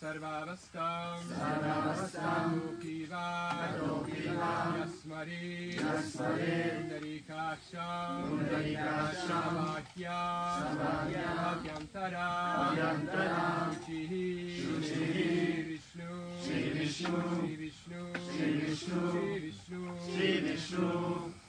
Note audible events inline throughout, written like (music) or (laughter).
Sarvavastam. Lokiva Yasmari. Pundarikasham Abhyantara Shuchihi. Vishnu. Vishnu. Vishnu. Vishnu. Vishnu. És akkor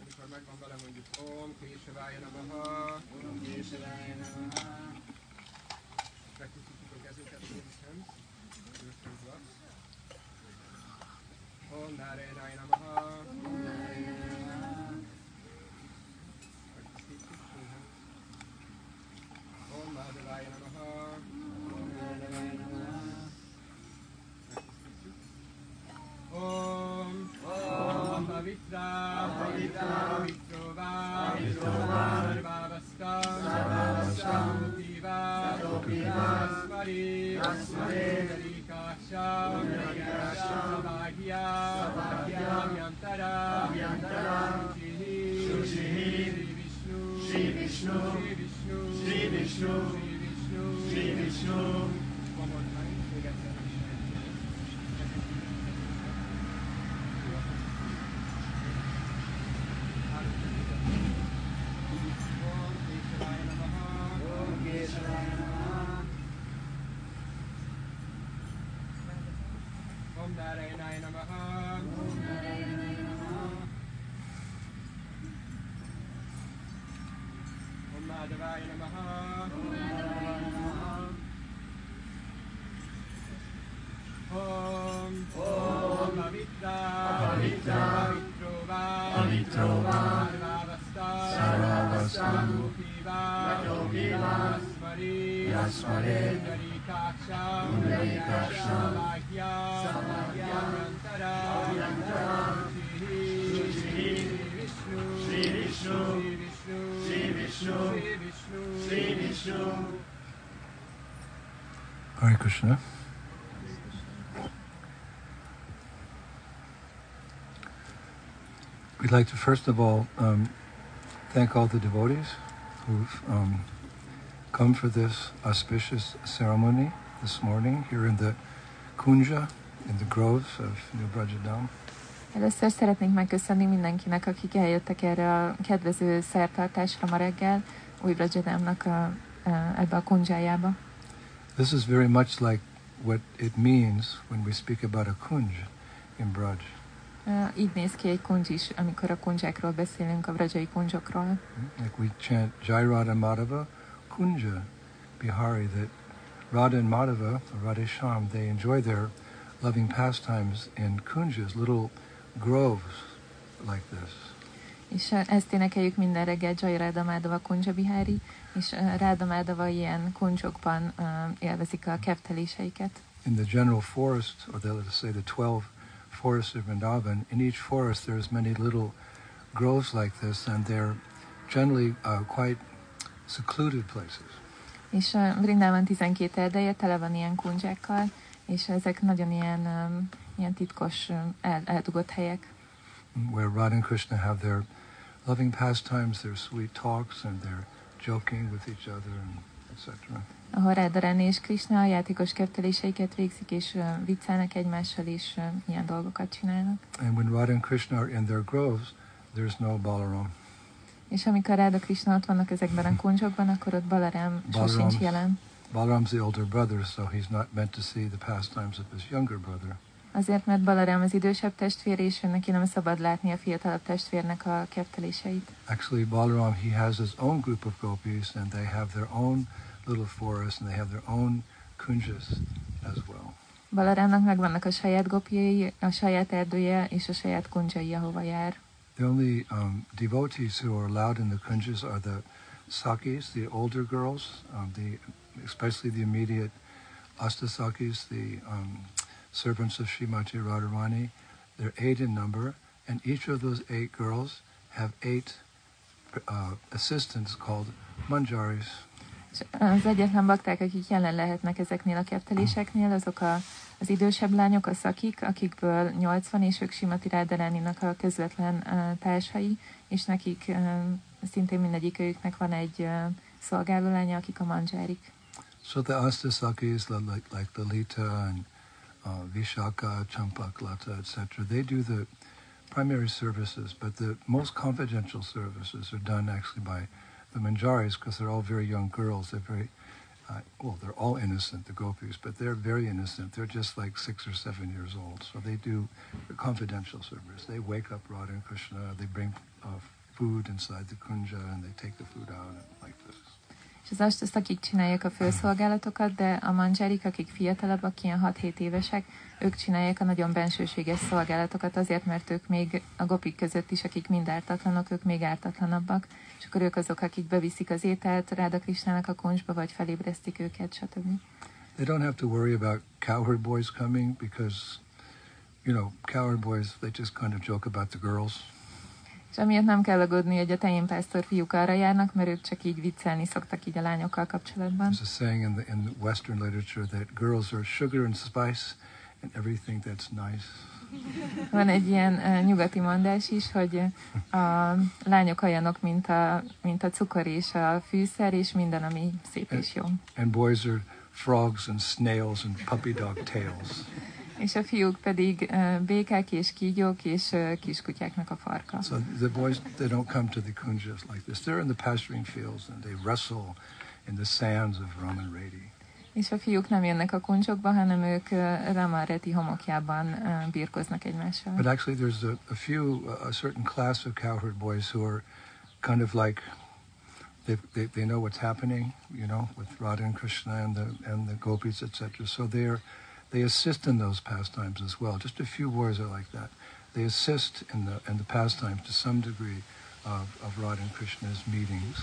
amikor megvan vele mondjuk Om Késevája Namaha, Om Késevája Namaha. Megtisztítjuk a kezünket, three drops. Om Narayanaja like to first of all um, thank all the devotees who've um, come for this auspicious ceremony this morning here in the Kunja, in the groves of New Brajadam. Először szeretnénk megköszönni mindenkinek, akik eljöttek erre a kedvező szertartásra ma reggel, új Brajadámnak a, a, ebbe a kundzsájába. This is very much like what it means when we speak about a kunj in Braj. Így néz ki egy amikor a beszélünk, a vrajai kundzsokról. Like we chant Jai Radha Madhava Kunja Bihari, that Radha and Madhava, Radha Sham, they enjoy their loving pastimes in kunjas, little groves like this. És uh, ezt énekeljük minden reggel Jai Ráda Mádava Kundzsa Bihári, és uh, Ráda Mádava ilyen uh, élvezik a kefteléseiket. In the general forest, or the, let's say the 12 forests of Vrindavan, in each forest there's many little groves like this, and they're generally uh, quite secluded places. És uh, Vrindában 12 erdeje tele van ilyen kundzsákkal, és ezek nagyon ilyen, um, ilyen titkos, um, el, eldugott helyek, where Radha and Krishna have their loving pastimes, their sweet talks, and they're joking with each other, and etc. ahol Rádarán és Krishna a játékos végzik, és uh, viccelnek egymással, és uh, ilyen dolgokat csinálnak. And when Radha and Krishna are in their groves, there's no Balaram. És amikor Ráda Krishna ott vannak ezekben a kuncsokban, akkor ott Balaram sosincs jelen. Balaram's the older brother, so he's not meant to see the pastimes of his younger brother. Azért, mert Balaram az idősebb testvér, és neki nem szabad látni a fiatalabb testvérnek a kefteléseit. Actually, Balaram, he has his own group of gopis, and they have their own little forest, and they have their own kunjas as well. Balarámnak megvannak a saját gopjai, a saját erdője és a saját kuncsai, ahova jár. The only um, devotees who are allowed in the kunjas are the sakis, the older girls, um, the especially the immediate astasakis, the um, servants of Srimati Radharani. They're eight in number, and each of those eight girls have eight uh, assistants called manjaris. És az egyetlen bakták, akik jelen lehetnek ezeknél a azok a, az idősebb lányok, a szakik, akikből 80, és ők Simati a közvetlen társai, és nekik szintén mindegyikőjüknek van egy uh, szolgálólánya, akik a. So the Astasakis, like, like, like Lalita and uh, Vishaka, Champaklata, etc., they do the primary services, but the most confidential services are done actually by the Manjaris because they're all very young girls. They're very, uh, well, they're all innocent, the gopis, but they're very innocent. They're just like six or seven years old. So they do confidential service. They wake up Radha and Krishna, they bring uh, food inside the kunja, and they take the food out and like this. És az astaszt, akik csinálják a főszolgálatokat, de a manzsárik, akik fiatalabbak, ilyen 6-7 évesek, ők csinálják a nagyon bensőséges szolgálatokat azért, mert ők még a gopik között is, akik mind ártatlanok, ők még ártatlanabbak, és akkor ők azok, akik beviszik az ételt Ráda Krisnának a kuncsba, vagy felébresztik őket, stb. They don't have to worry about cowherd boys coming because, you know, cowherd boys, they just kind of joke about the girls. És amiatt nem kell aggódni, hogy a tehénpásztor fiúk arra járnak, mert ők csak így viccelni szoktak így a lányokkal kapcsolatban. There's a saying in the, in Western literature that girls are sugar and spice and everything that's nice. Van egy ilyen uh, nyugati mondás is, hogy uh, a lányok olyanok, mint a, mint a cukor és a fűszer, és minden, ami szép és jó. And boys are frogs and snails and puppy dog tails. És a fiúk pedig uh, békák és kígyók és uh, kiskutyáknak a farka. So the boys, they don't come to the kunjas like this. They're in the pasturing fields and they wrestle in the sands of Raman Reti. És a fiúk nem jönnek a kuncsokba, hanem ők uh, Ramareti homokjában uh, birkoznak egymással. But actually, there's a, a few, a certain class of cowherd boys who are kind of like, they, they, they know what's happening, you know, with Radha and Krishna and the, and the gopis, etc. So they're, they assist in those pastimes as well. Just a few boys are like that. They assist in the, in the pastimes to some degree of, of Radha and Krishna's meetings.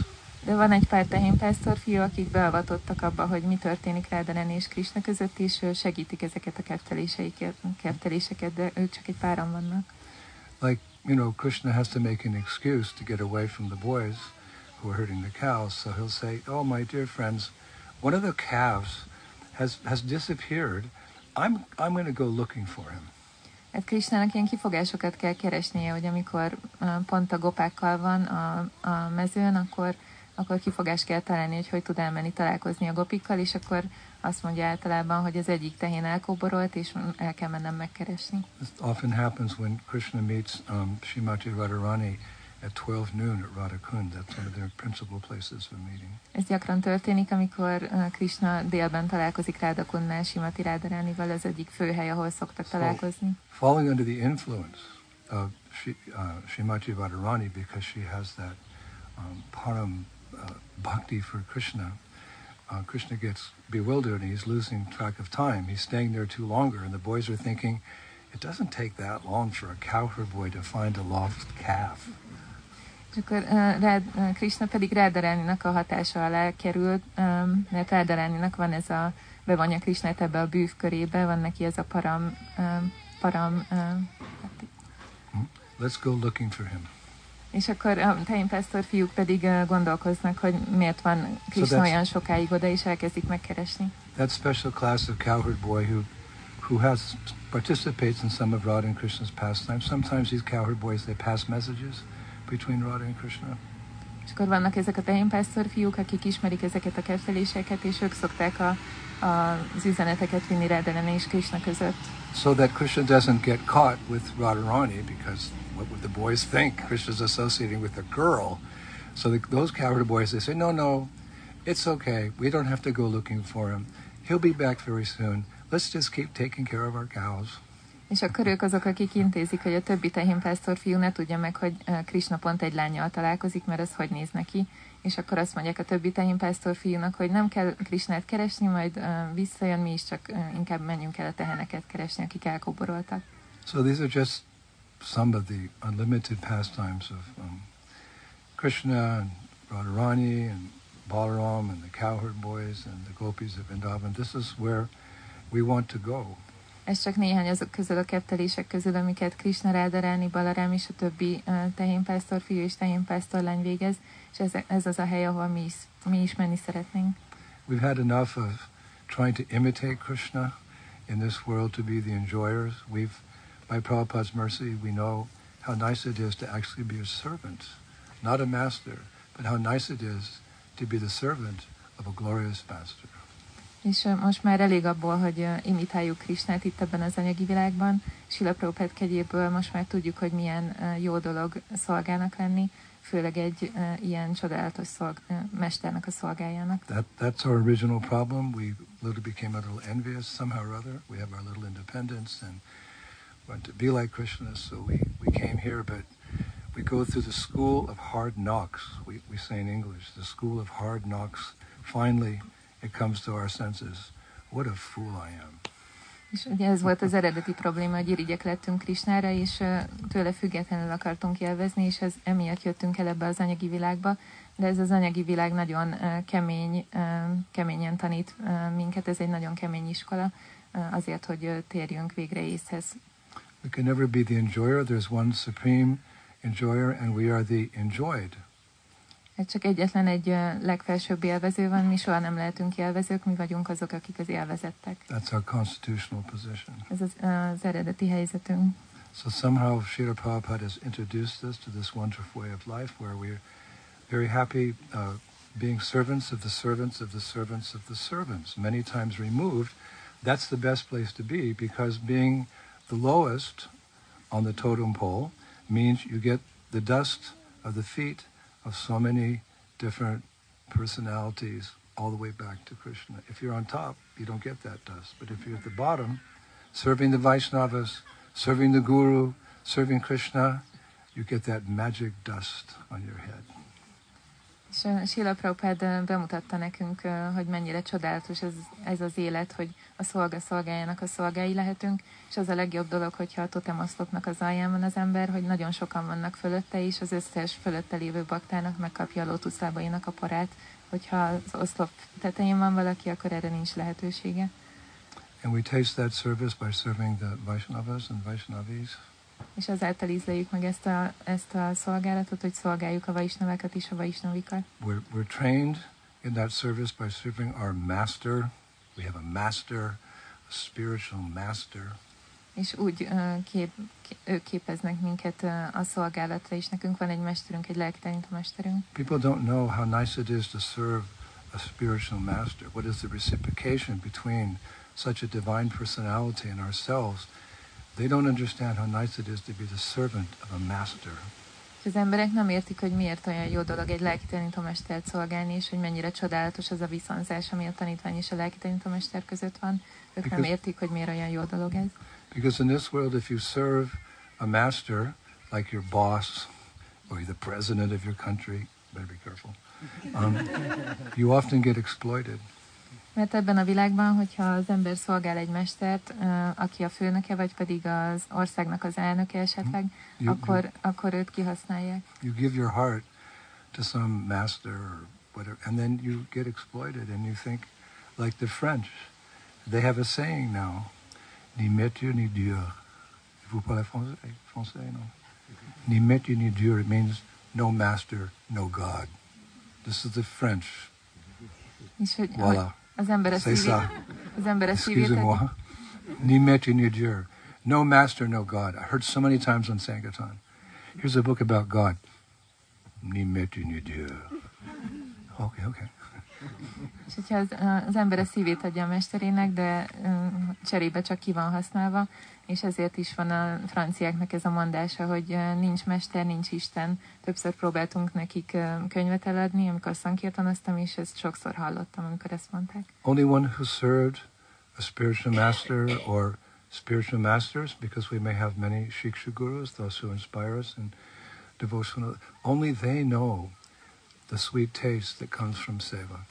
De van egy pár tehénpásztor fiú, akik beavatottak abba, hogy mi történik Rádelen és Krishna között, és segítik ezeket a kerteléseket, de ők csak egy páran vannak. Like, you know, Krishna has to make an excuse to get away from the boys who are herding the cows. So he'll say, Oh, my dear friends, one of the calves has, has disappeared. I'm, I'm going to go looking for him. Hát Krishnának ilyen kifogásokat kell keresnie, hogy amikor pont a gopákkal van a, a mezőn, akkor, akkor kifogást kell találni, hogy hogy tud elmenni találkozni a gopikkal, és akkor azt mondja általában, hogy az egyik tehén elkóborolt, és el kell mennem megkeresni. This often happens when Krishna meets um, Srimati Radharani at 12 noon at Radhakund. That's one of their principal places of meeting. Ez gyakran történik, amikor ö, Krishna délben találkozik Rádakunnál, Simati Rádaránival, az egyik főhely, ahol szoktak találkozni. Falling under the influence of Shri, uh, Radharani because she has that um, param uh, bhakti for Krishna, uh, Krishna gets bewildered and he's losing track of time. He's staying there too longer, and the boys are thinking, it doesn't take that long for a cowherd boy to find a lost calf. Akkor uh, Rád, Krishna pedig Rádaráninak a hatása alá került, um, mert Rádaráninak van ez a, bevonja Krishnát ebbe a bűv körébe, van neki ez a param, um, param um, Let's go looking for him. és akkor a tehénpásztor fiúk pedig uh, gondolkoznak, hogy miért van Krishna that's- olyan sokáig oda, és elkezdik megkeresni. That special class of cowherd boy who, who has participates in some of Radha and Krishna's pastimes. Sometimes these cowherd boys they pass messages between Radha and Krishna. És akkor vannak ezek a tehénpásztor fiúk, akik ismerik ezeket a ketteléseket, és ők szokták a, a, az üzeneteket vinni és Krishna között. so that Krishna doesn't get caught with Radharani because what would the boys think? Krishna's associating with a girl. So the, those cowherd boys, they say, no, no, it's okay. We don't have to go looking for him. He'll be back very soon. Let's just keep taking care of our cows. És akkor ők azok, akik intézik, hogy a többi tehénpásztor fiú ne tudja meg, hogy ö, Krishna pont egy lányjal találkozik, mert az hogy néz neki. És akkor azt mondják a többi tehénpásztor fiúnak, hogy nem kell Krishnát keresni, majd uh, visszajön, mi is csak uh, inkább menjünk el a teheneket keresni, akik elkoboroltak. So these are just some of the unlimited pastimes of um, Krishna and Radharani and Balaram and the cowherd boys and the gopis of Vrindavan. This is where we want to go. Ez csak néhány azok közül a közül, amiket Krishna Radharani, Balaram és a többi tehénpásztor fiú és tehénpásztor lány végez, és ez, ez az a hely, ahol mi is, mi is menni szeretnénk. We've had enough of trying to imitate Krishna in this world to be the enjoyers. We've, by Prabhupada's mercy, we know how nice it is to actually be a servant, not a master, but how nice it is to be the servant of a glorious master. És most már elég abból, hogy imitáljuk Krisnát itt ebben az anyagi világban. Sila Prabhupád kegyéből most már tudjuk, hogy milyen jó dolog szolgának lenni, főleg egy ilyen csodálatos szolg- mesternek a szolgájának. That, that's our original problem. We little became a little envious somehow or other. We have our little independence and want to be like Krishna, so we, we came here, but we go through the school of hard knocks. We, we say in English, the school of hard knocks. Finally, it comes to our senses. What a fool I am. És ugye ez volt az eredeti probléma, hogy irigyek lettünk Krisnára, és tőle függetlenül akartunk élvezni, és ez emiatt jöttünk el ebbe az anyagi világba. De ez az anyagi világ nagyon kemény, keményen tanít minket, ez egy nagyon kemény iskola, azért, hogy térjünk végre észhez. We can never be the enjoyer. There's one supreme enjoyer, and we are the enjoyed. Csak egyetlen egy legfelsőbb élvező van, mi soha nem lehetünk élvezők, mi vagyunk azok, akik az élvezettek. That's our constitutional position. Ez az, az eredeti helyzetünk. So somehow Srila Prabhupada has introduced us to this wonderful way of life where we're very happy uh, being servants of the servants of the servants of the servants. Many times removed, that's the best place to be because being the lowest on the totem pole means you get the dust of the feet of so many different personalities all the way back to Krishna. If you're on top, you don't get that dust. But if you're at the bottom, serving the Vaishnavas, serving the Guru, serving Krishna, you get that magic dust on your head. És uh, Sila Prabhupád uh, bemutatta nekünk, uh, hogy mennyire csodálatos ez, ez az élet, hogy a szolga szolgájának a szolgái lehetünk, és az a legjobb dolog, hogyha a totemoszlopnak az alján van az ember, hogy nagyon sokan vannak fölötte, és az összes fölötte lévő baktának megkapja a lótuszlábainak a parát, hogyha az oszlop tetején van valaki, akkor erre nincs lehetősége. And we taste that service by serving the Vaishnavas and Vaishnavis. És azáltal ízleljük meg ezt a, ezt a szolgálatot, hogy szolgáljuk a vaisnavákat és a vaisnavikat. We're, we're trained in that service by serving our master. We have a master, a spiritual master. És úgy uh, kép, k- ők képeznek minket uh, a szolgálatra, és nekünk van egy mesterünk, egy lelki tanítómesterünk. People don't know how nice it is to serve a spiritual master. What is the reciprocation between such a divine personality and ourselves? They don't understand how nice it is to be the servant of a master. És az emberek nem értik, hogy miért olyan jó dolog egy lelki tanítómestert szolgálni, és hogy mennyire csodálatos az a viszonzás, ami a tanítvány és a lelki tanítómester között van. Ők nem Because- értik, hogy miért olyan jó dolog ez. Because in this world, if you serve a master, like your boss or the president of your country, better be careful, um, you often get exploited. Mert ebben a világban, hogyha az ember szolgál egy mestert, aki a főnöke, vagy pedig az országnak az elnöke esetleg, mm-hmm. You, akkor, akkor őt kihasználják. you give your heart to some master or whatever, and then you get exploited, and you think, like the French, they have a saying now, ni maître ni Dieu. Vous parlez français? Français, no? Ni maître ni Dieu, it means no master, no God. This is the French. És hogy, hogy Voilà. Az ember a C'est szívét, ça. az ember a szívét Excusez-moi. Ni maître ni Dieu. No master, no God. I heard so many times on Sankirtan. Here's a book about God. Ni maître ni Dieu. Okay, okay. (laughs) És hogyha az, az ember a szívét adja a mesterének, de cserébe csak ki van használva, és ezért is van a franciáknak ez a mondása, hogy nincs mester, nincs Isten. Többször próbáltunk nekik könyvet eladni, amikor szankirtanoztam, és ezt sokszor hallottam, amikor ezt mondták. Only one who served a spiritual master or spiritual masters, because we may have many Shiksha gurus, those who inspire us in devotional, only they know the sweet taste that comes from seva.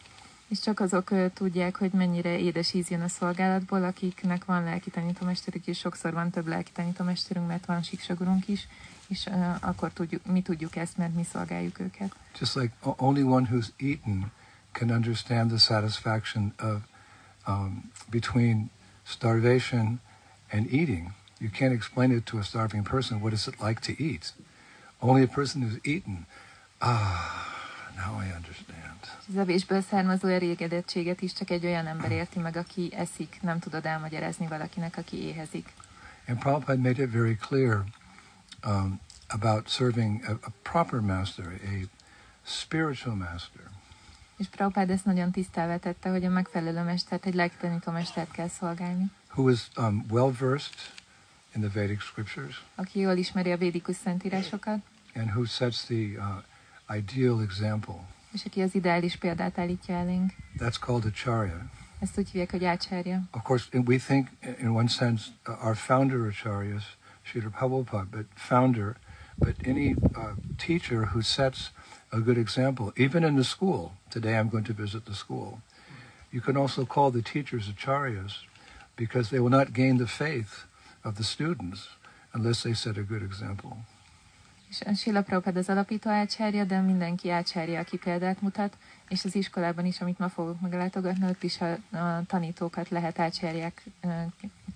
És csak azok uh, tudják, hogy mennyire édes íz jön a szolgálatból, akiknek van lelki tanítómesterük, és sokszor van több lelki tanítómesterünk, mert van siksagurunk is, és uh, akkor tudjuk, mi tudjuk ezt, mert mi szolgáljuk őket. Just like only one who's eaten can understand the satisfaction of um, between starvation and eating. You can't explain it to a starving person. What is it like to eat? Only a person who's eaten. Ah, now I understand. Az evésből származó elégedettséget is csak egy olyan ember érti meg, aki eszik, nem tudod elmagyarázni valakinek, aki éhezik. And Prabhupada made it very clear um, about serving a, a proper master, a spiritual master. És Prabhupád ezt nagyon tisztelve tette, hogy a megfelelő mestert, egy lelkitanító mestert kell szolgálni, who is um, well versed in the Vedic scriptures aki jól ismeri a védikus szentírásokat, and who sets the uh, ideal example. és aki az ideális példát állítja elénk. That's called acharya. Ezt úgy hívják, hogy ácsárja. Of course, we think, in one sense, uh, our founder acharyas, Srila Prabhupada, but founder, but any uh, teacher who sets a good example, even in the school. Today, I'm going to visit the school. You can also call the teachers acharyas because they will not gain the faith of the students unless they set a good example. Sila Prabhupád az alapító ácsárja, de mindenki ácsárja, aki példát mutat, és az iskolában is, amit ma fogok meglátogatni, ott is a, a tanítókat lehet ácsárják,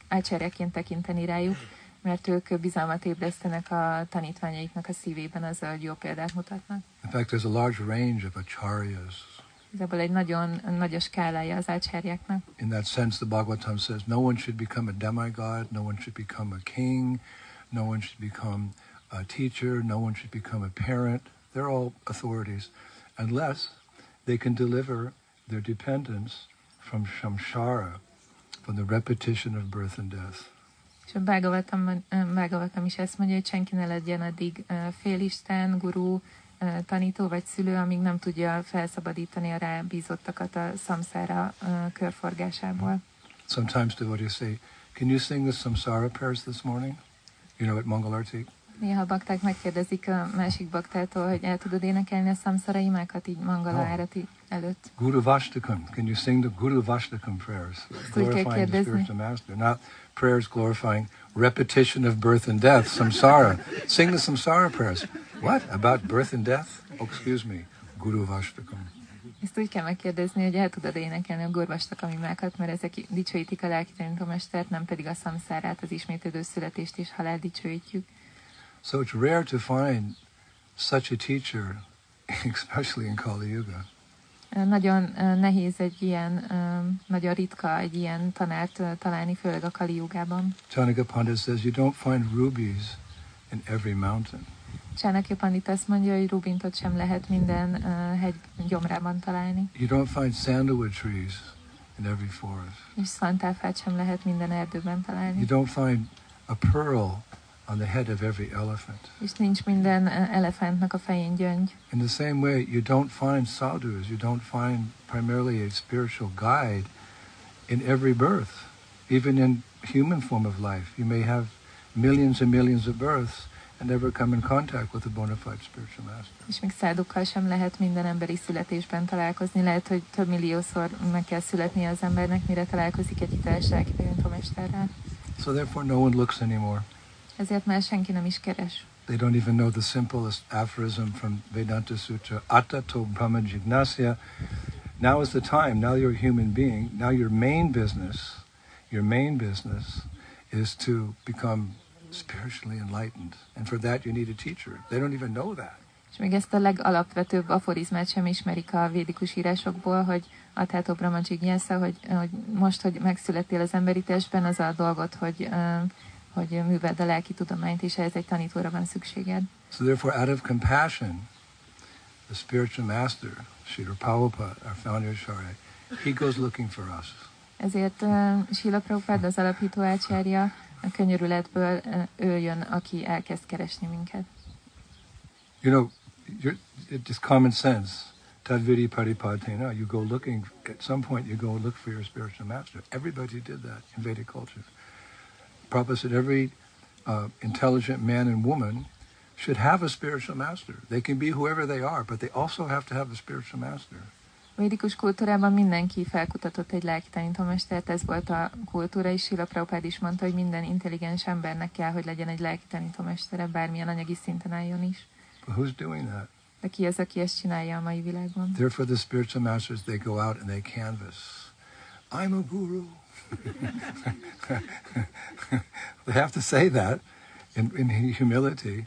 ácsárjaként tekinteni rájuk, mert ők bizalmat ébresztenek a tanítványaiknak a szívében azzal, hogy jó példát mutatnak. In fact, there's a large range of acharyas. Igazából egy nagyon nagy a skálája az ácsárjáknak. In that sense, the Bhagavatam says no one should become a demigod, no one should become a king, no one should become a teacher, no one should become a parent. They're all authorities, unless they can deliver their dependents from samsara, from the repetition of birth and death. És a Bhagavatam, Bhagavatam eh, is ezt mondja, hogy senki ne legyen addig ö, félisten, gurú, ö, tanító vagy szülő, amíg nem tudja felszabadítani a rábízottakat a szamszára ö, körforgásából. Sometimes devotees say, Can you sing the samsara prayers this morning? You know, at Mangalarti. Néha bakták megkérdezik a másik baktától, hogy el tudod énekelni a így mangala Oh. árati előtt. Gurvashtakam. Can you sing the Gurvashtakam prayers? Glorifying the spiritual master, not prayers glorifying repetition of birth and death, samsara. Sing the samsara prayers. What? About birth and death? Oh, excuse me. Gurvashtakam. Ezt úgy kell megkérdezni, hogy el tudod énekelni a gorvastak imákat, mert ezek dicsőítik a lelki tanítómestert, nem pedig a szamszárát, az ismétlődő születést és halál dicsőítjük. So it's rare to find such a teacher, (laughs) especially in Kali Yuga. Nagyon nehéz egy ilyen, nagyon ritka egy ilyen tanárt találni, főleg a Kali. Chanakya Pandit says you don't find rubies in every mountain. Csának Pandit azt mondja, hogy Rubintot sem lehet minden hegy gyomrában találni, You don't find sandalwood trees in every forest. és sem lehet minden erdőben You don't find a pearl on the head of every elephant. és nincs minden elefántnak a fején gyöngy. In the same way, you don't find sadhus, you don't find primarily a spiritual guide in every birth. Even in human form of life, you may have millions and millions of births and never come in contact with a bona fide spiritual master. És még szádukkal sem lehet minden emberi születésben találkozni. Lehet, hogy több milliószor meg kell születnie az embernek, mire találkozik egy hiteles lelkitanítómesterrel. So therefore, no one looks anymore. Ezért már senki nem is keres. They don't even know the simplest aphorism from Vedanta Sutra, Athato Brahma Jijnasa. Now is the time. Now you're a human being. Now your main business, your main business is to become spiritually enlightened. And for that you need a teacher. They don't even know that. És még ezt a legalapvetőbb aforizmát sem ismerik a védikus írásokból, hogy Atátó Brahma Jigyásza, hogy, hogy most, hogy megszülettél az emberi testben, az a dolgot, hogy, ö, hogy műveld a lelki tudományt, és ehhez egy tanítóra van szükséged. So therefore, out of compassion, the spiritual master, Srila Prabhupada, our founder Acharya, he goes looking for us. Ezért uh, Sila Prabhupád, az alapító ácsárja, a könyörületből uh, ő jön, aki elkezd keresni minket. You know, you're, it's just common sense. Tad viddhi pranipatena. You go looking, at some point you go look for your spiritual master. Everybody did that in Vedic culture. Prabhupada said every uh, intelligent man and woman should have a spiritual master. They can be whoever they are, but they also have to have a spiritual master. Védikus kultúrában mindenki felkutatott egy lelki tanítómestert, ez volt a kultúra, és Sila Prabhupád is mondta, hogy minden intelligens embernek kell, hogy legyen egy lelki tanítómestere, bármilyen anyagi szinten álljon is. But who's doing that? De ki az, aki ezt csinálja a mai világban? Therefore, the spiritual masters, they go out and they canvas. I'm a guru. (laughs) they have to say that in, in humility.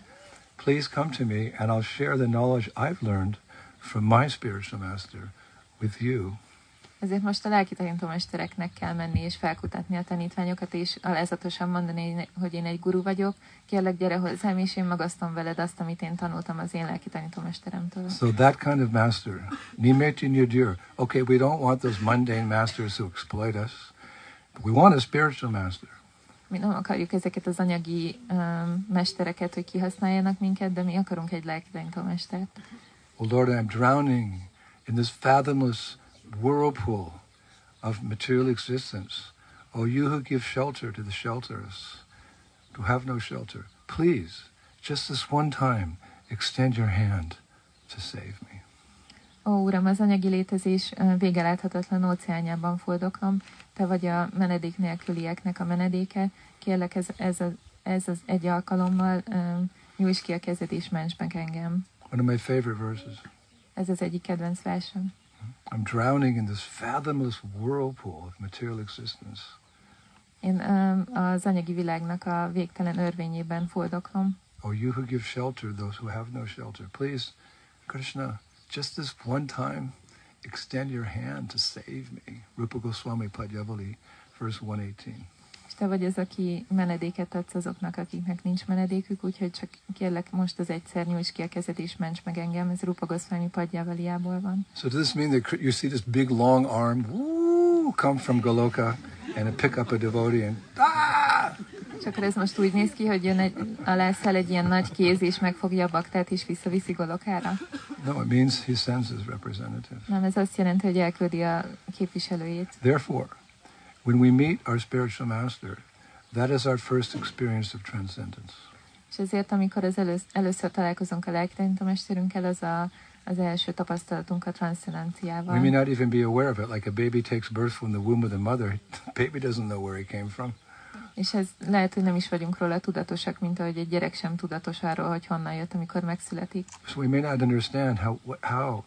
Please come to me and I'll share the knowledge I've learned from my spiritual master with you. Ezért most a lelki tanítómestereknek kell menni és felkutatni a tanítványokat, és alázatosan mondani, hogy én egy guru vagyok, kérlek gyere hozzám, és én magasztom veled azt, amit én tanultam az én lelki tanítómesteremtől. So that kind of master, nimeti nirdir. Okay, we don't want those mundane masters who exploit us. We want a spiritual master. Mi nem akarjuk ezeket az anyagi um, mestereket, hogy kihasználjanak minket, de mi akarunk egy tanítómestert. Oh Lord, I'm drowning in this fathomless whirlpool of material existence. Oh, you who give shelter to the shelterless, who have no shelter, please, just this one time, extend your hand to save me. Ó, Uram, az anyagi létezés ö, végeláthatatlan óceánjában fordoklom, Te vagy a menedék nélkülieknek a menedéke. Kérlek, ez, ez, az, ez az egy alkalommal ö, nyújts ki a kezed és ments meg engem. One of my favorite verses. Ez az egyik kedvenc versem. I'm drowning in this fathomless whirlpool of material existence. Én ö, az anyagi világnak a végtelen örvényében fordoklom. Oh, you who give shelter those who have no shelter, please, Krishna, just this one time, extend your hand to save me. Rupa Goswami Padyavali, verse 118. És te vagy az, aki menedéket adsz azoknak, akiknek nincs menedékük, úgyhogy csak kérlek most az egyszer nyújts ki a kezed és ments meg engem. Ez Rupa Goswami Padjavaliából van. So does this mean that you see this big long arm woo, come from Goloka and pick up a devotee and ah! És akkor ez most úgy néz ki, hogy jön egy, alá száll egy ilyen nagy kéz, és megfogja a baktát, és visszaviszi Golokára? No, it means he sends his representative. Nem, ez azt jelenti, hogy elküldi a képviselőjét. Therefore, when we meet our spiritual master, that is our first experience of transcendence. És ezért, amikor az elősz, először találkozunk a lelkitanítómesterünkkel, az a, az első tapasztalatunk a We may not even be aware of it, like a baby takes birth from the womb of the mother. The (laughs) baby doesn't know where he came from. És ez lehet, hogy nem is vagyunk róla tudatosak, mint ahogy egy gyerek sem tudatos arról, hogy honnan jött, amikor megszületik. So we may not understand how, how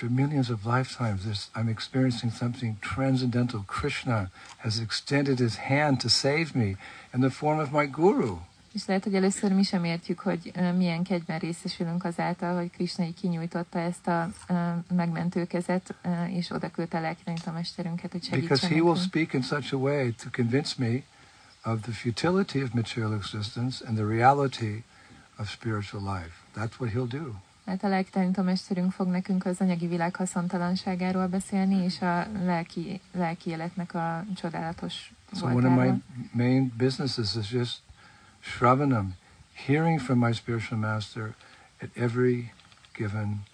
after millions of lifetimes, this, I'm experiencing something transcendental. Krishna has extended his hand to save me in the form of my guru. És lehet, hogy először mi sem értjük, hogy ö, milyen kegyben részesülünk azáltal, hogy Krishna így kinyújtotta ezt a ö, megmentő kezet, ö, és oda küldte a lelkitanítómesterünket, hogy Because he will speak in such a way to convince me of the futility of material existence and the reality of spiritual life. That's what he'll do. Mert a lelkitanítómesterünk fog nekünk az anyagi világ haszontalanságáról beszélni, és a lelki, lelki életnek a csodálatos So one of my main businesses is just shravanam, hearing from my spiritual master at every given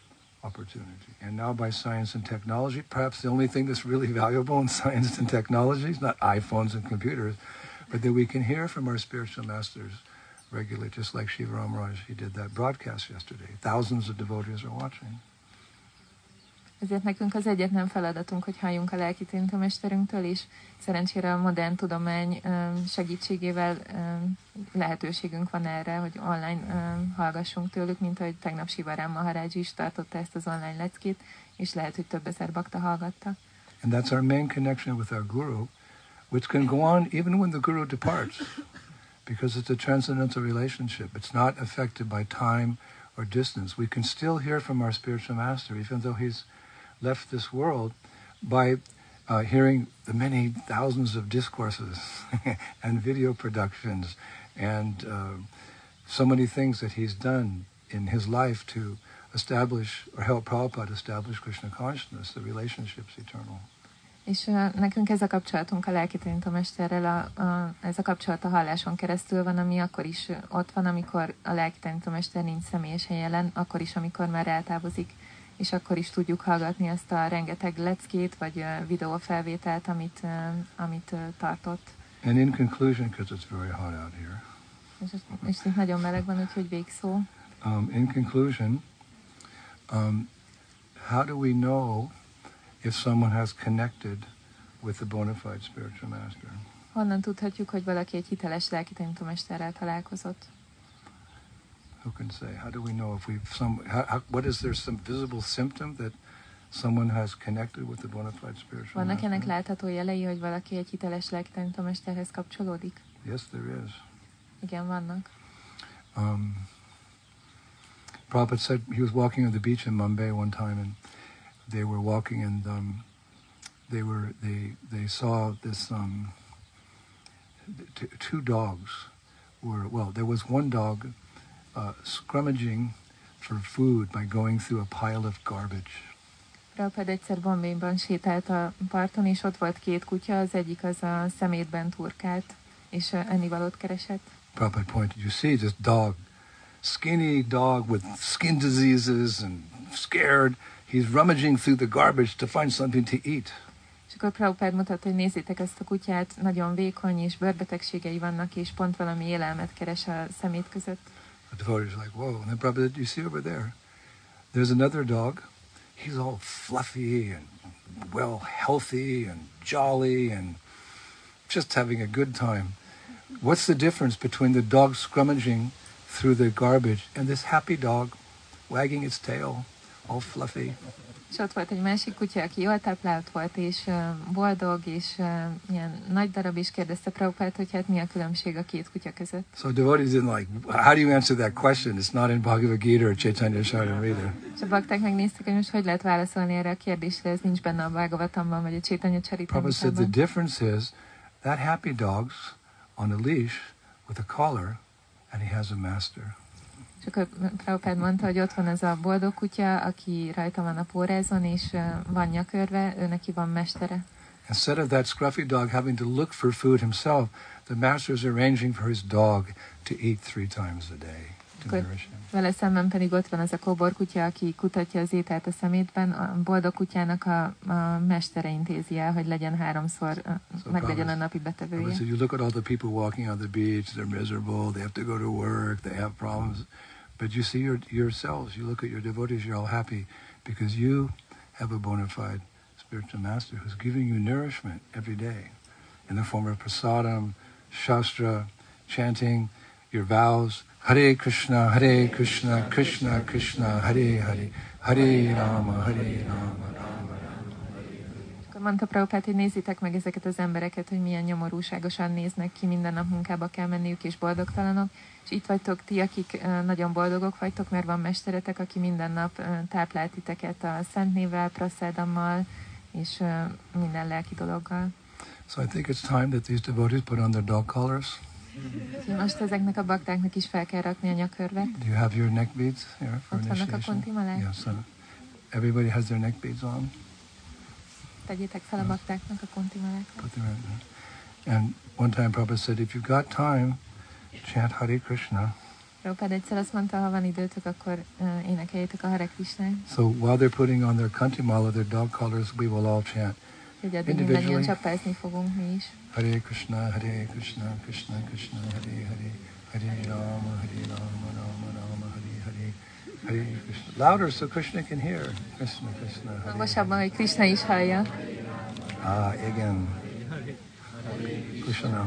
opportunity. And now by science and technology, perhaps the only thing that's really (laughs) valuable in science and technology is not iPhones and computers, but that we can hear from our spiritual masters regularly, just like Shiva Ram Raj, he did that broadcast yesterday. Thousands of devotees are watching. Ezért nekünk az egyetlen feladatunk, hogy halljunk a lelki szerencsére a modern tudomány segítségével lehetőségünk van erre, hogy online hallgassunk tőlük, mint ahogy tegnap Sivarám Maharaj is tartotta ezt az online leckét, és lehet, hogy több ezer bakta hallgatta. And that's our main connection with our guru, which can go on even when the guru departs, because it's a transcendental relationship. It's not affected by time or distance. We can still hear from our spiritual master, even though he's left this world, by uh, hearing the many thousands of discourses (laughs) and video productions and uh, so many things that he's done in his life to establish or help Prabhupada establish Krishna consciousness. The relationship's eternal. És nekünk ez a kapcsolatunk a lelki tanítómesterrel, a, a, ez a kapcsolat a halláson keresztül van, ami akkor is ott van, amikor a lelki tanítómester nincs személyesen jelen, akkor is, amikor már eltávozik, és akkor is tudjuk hallgatni ezt a rengeteg leckét, vagy videófelvételt, amit, amit tartott. And in conclusion, because it's very hot out here, És, és itt nagyon meleg van, úgyhogy végszó. um, in conclusion, um, how do we know if someone has connected with the bona fide spiritual master? Honnan tudhatjuk, hogy valaki egy hiteles lelki tanítómesterrel találkozott? Who can say? How do we know if we've some? How, how, what is there some visible symptom that someone has connected with the bona fide spiritual Vannak ennek master? látható jelei, hogy valaki egy hiteles lelkitanítómesterhez kapcsolódik? Yes, there is. Igen, vannak. Um, Prabhupada said he was walking on the beach in Mumbai one time, and they were walking, and um, they were they they saw this um, t- two dogs were well. There was one dog uh, scrummaging for food by going through a pile of garbage. Prabhupád egyszer Bombayban sétált a parton, és ott volt két kutya, az egyik az a szemétben turkált, és ö, ennivalót keresett. Prabhupada pointed, you see this dog, skinny dog with skin diseases and scared. He's rummaging through the garbage to find something to eat. És akkor Prabhupád mutatta, hogy nézzétek ezt a kutyát, nagyon vékony, és bőrbetegségei vannak, és pont valami élelmet keres a szemét között. The devotees are like, whoa. And then Prabhupada, you see over there, there's another dog. He's all fluffy and well healthy and jolly and just having a good time. What's the difference between the dog scrummaging through the garbage and this happy dog wagging its tail, all fluffy? És ott volt egy másik kutya, aki jól táplált volt, és boldog, és ilyen nagy darab, és kérdezte Prabhupát, hogy hát mi a különbség a két kutya között. So devotees didn't like, how do you answer that question? It's not in Bhagavad Gita or Chaitanya Charitamrita. És a bakták megnézték, hogy most hogy lehet válaszolni erre a kérdésre, ez nincs benne a Bhagavatamban, vagy a Chaitanya Prabhupada said the difference is that happy dog's on a leash with a collar and he has a master. Akkor Prabhupád mondta, hogy ott van az a boldog kutya, aki rajta van a és van nyakörve, ő neki van mestere. Instead of that scruffy dog having to look for food himself, the master is arranging for his dog to eat three times a day to Good. nourish him. Vele szemben pedig ott van az a kóbor kutya, aki kutatja az ételt a szemétben. A boldog kutyának a, a mestere intézi el, hogy legyen háromszor, So meg legyen a napi betevője. said, you look at all the people walking on the beach, they're miserable, they have to go to work, they have problems. But you see your, yourselves, you look at your devotees, you're all happy because you have a bona fide spiritual master who's giving you nourishment every day in the form of prasadam, shastra, chanting your vows. Hare Krishna, Hare Krishna, Krishna Krishna, Hare Hare, Hare Rama, Hare Rama, mondta Prabhupát, hogy nézzétek meg ezeket az embereket, hogy milyen nyomorúságosan néznek ki, minden nap munkába kell menniük, és boldogtalanok. És itt vagytok ti, akik nagyon boldogok vagytok, mert van mesteretek, aki minden nap ö, táplál titeket a szent névvel, praszádammal, és minden lelki dologgal. So I think it's time that these devotees put on their dog collars. Úgyhogy most ezeknek a baktáknak is fel kell rakni a nyakörvet. Do you have your neck beads here for Ott vannak a kontimalák. Yeah, so everybody has their neck beads on. Tegyétek fel a baktáknak a kontimalákat. Put them in. And one time Prabhupada said, if you've got time, chant Hare Krishna. Prabhupád egyszer azt mondta, ha van időtök, akkor uh, énekeljétek a Hare Krishnát. So while they're putting on their kantimala, their dog collars, we will all chant Individually. mindannyian csapázni fogunk mi is. Hare Krishna, Hare Krishna, Krishna Krishna, Hare Hare, Hare Rama, Hare Rama, Rama Rama, Hare Hare, Hare Krishna. Louder so Krishna can hear. Krishna Krishna, Hare Hangosabban, hogy Krishna. Ah, again. Krishna.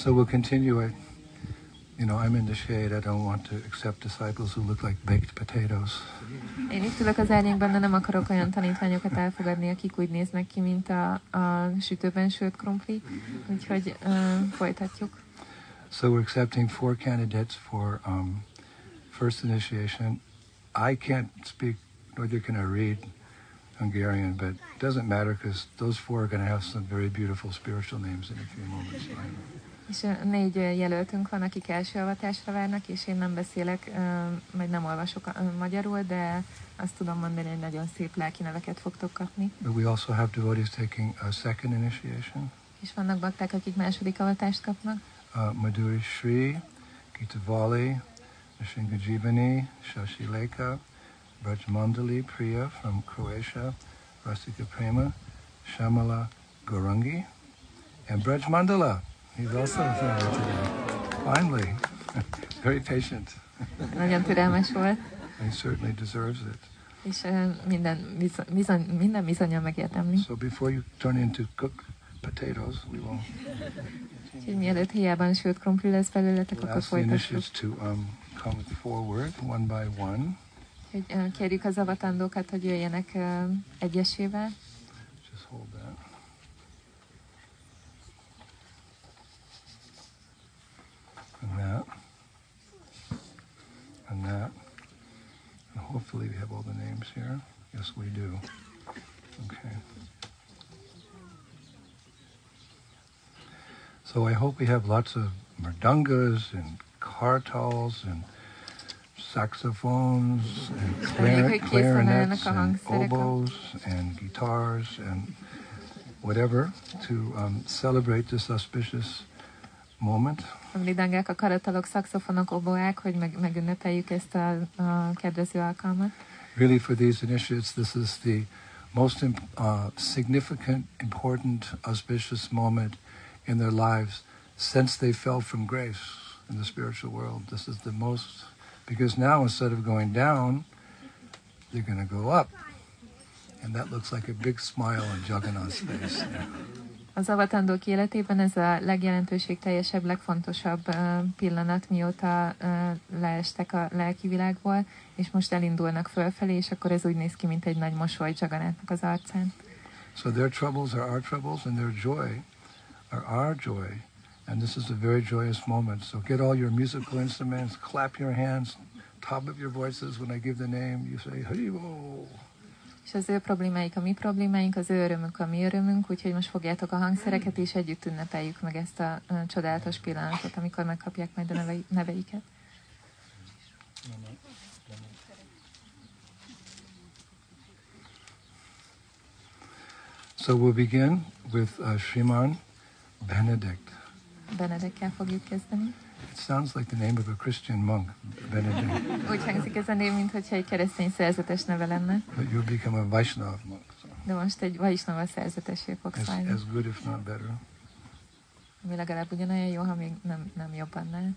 So we'll continue it. You know, I'm in the shade. I don't want to accept disciples who look like baked potatoes. Én itt ülök az árnyékban, de nem akarok olyan tanítványokat elfogadni, akik úgy néznek ki, mint a, a sütőben sült krumpli. Úgyhogy uh, folytatjuk. So we're accepting four candidates for um, first initiation. I can't speak, neither can I read Hungarian, but it doesn't matter because those four are going to have some very beautiful spiritual names in a few moments. És négy jelöltünk van, akik első avatásra várnak, és én nem beszélek, vagy nem olvasok magyarul, de azt tudom mondani, hogy nagyon szép lelki neveket fogtok kapni. But we also have devotees taking a second initiation. És vannak bakták, akik második avatást kapnak. Uh, Madhuri Sri, Gita Vali, Nishinga Jivani, Shashi Lekha, Braj Mandali Priya from Croatia, Rasika Prema, Shamala Gorangi, and Braj Mandala. He's also here today. Finally. (laughs) Very patient. Nagyon türelmes (laughs) volt, He certainly deserves it. és minden, bizony, minden bizonyal megérdemli. So before you turn into cook potatoes, we will Úgyhogy mielőtt hiában sült krumpli lesz belőletek, we'll akkor folytassuk. to um, come forward one by one. Úgyhogy ö, kérjük az avatandókat, hogy jöjjenek egyesével. Just hold that. And that. And that. And hopefully we have all the names here. Yes, we do. Okay. So I hope we have lots of mridangas and kartals and saxophones and clar- hogy készen állnak clarinets and oboes and guitars and whatever to um, celebrate this auspicious moment. A karatalok, oboák, hogy meg, megünnepeljük ezt a, a kedvező alkalmat. Really, for these initiates, this is the most imp- uh, significant, important, auspicious moment in their lives since they fell from grace in the spiritual world. This is the most, because now instead of going down, they're going to go up. And that looks like a big smile on Jagannath's face. Az életében ez a legfontosabb pillanat, mióta leestek a lelki világból, és most elindulnak fölfelé, és akkor ez úgy néz ki, mint egy nagy mosoly az arcán. So their troubles are our troubles, and their joy are our joy. And this is a very joyous moment. So get all your musical instruments, clap your hands, top of your voices when I give the name. You say, Haribol. És az ő problémáik a mi problémáink, az ő örömünk a mi örömünk, úgyhogy most fogjátok a hangszereket, és együtt ünnepeljük meg ezt a csodálatos pillanatot, amikor megkapják majd a nevei- neveiket. So we'll begin with uh, Shriman Benedict. Benedekkel fogjuk kezdeni. It sounds like the name of a Christian monk, Benedict, (laughs) Úgy hangzik ez a név, mintha egy keresztény szerzetes neve lenne, but you'll become a Vaishnav monk. So de most egy Vaisnava szerzetesé fogsz as, as good, if not better. Ami legalább ugyanolyan jó, ha még nem, nem jobb annál.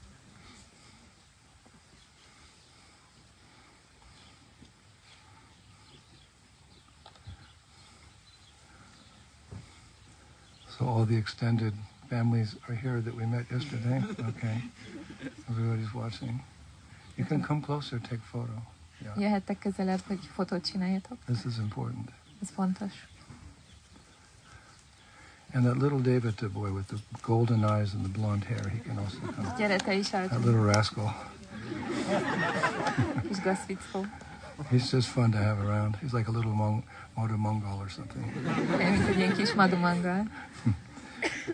So all the extended families are here that we met yesterday. (laughs) Okay, everybody's watching. You can come closer, take photo. Yeah, Jöhettek közelebb, hogy fotót csináljatok. this is important. Ez fontos. And that little David the boy with the golden eyes and the blonde hair, he can also come. Gyere te is, That little rascal. (laughs) kis gazfickó. He's just fun to have around. He's like a little Mong- Mongol or something. Olyan, mint egy ilyen kis madumanggal. (laughs)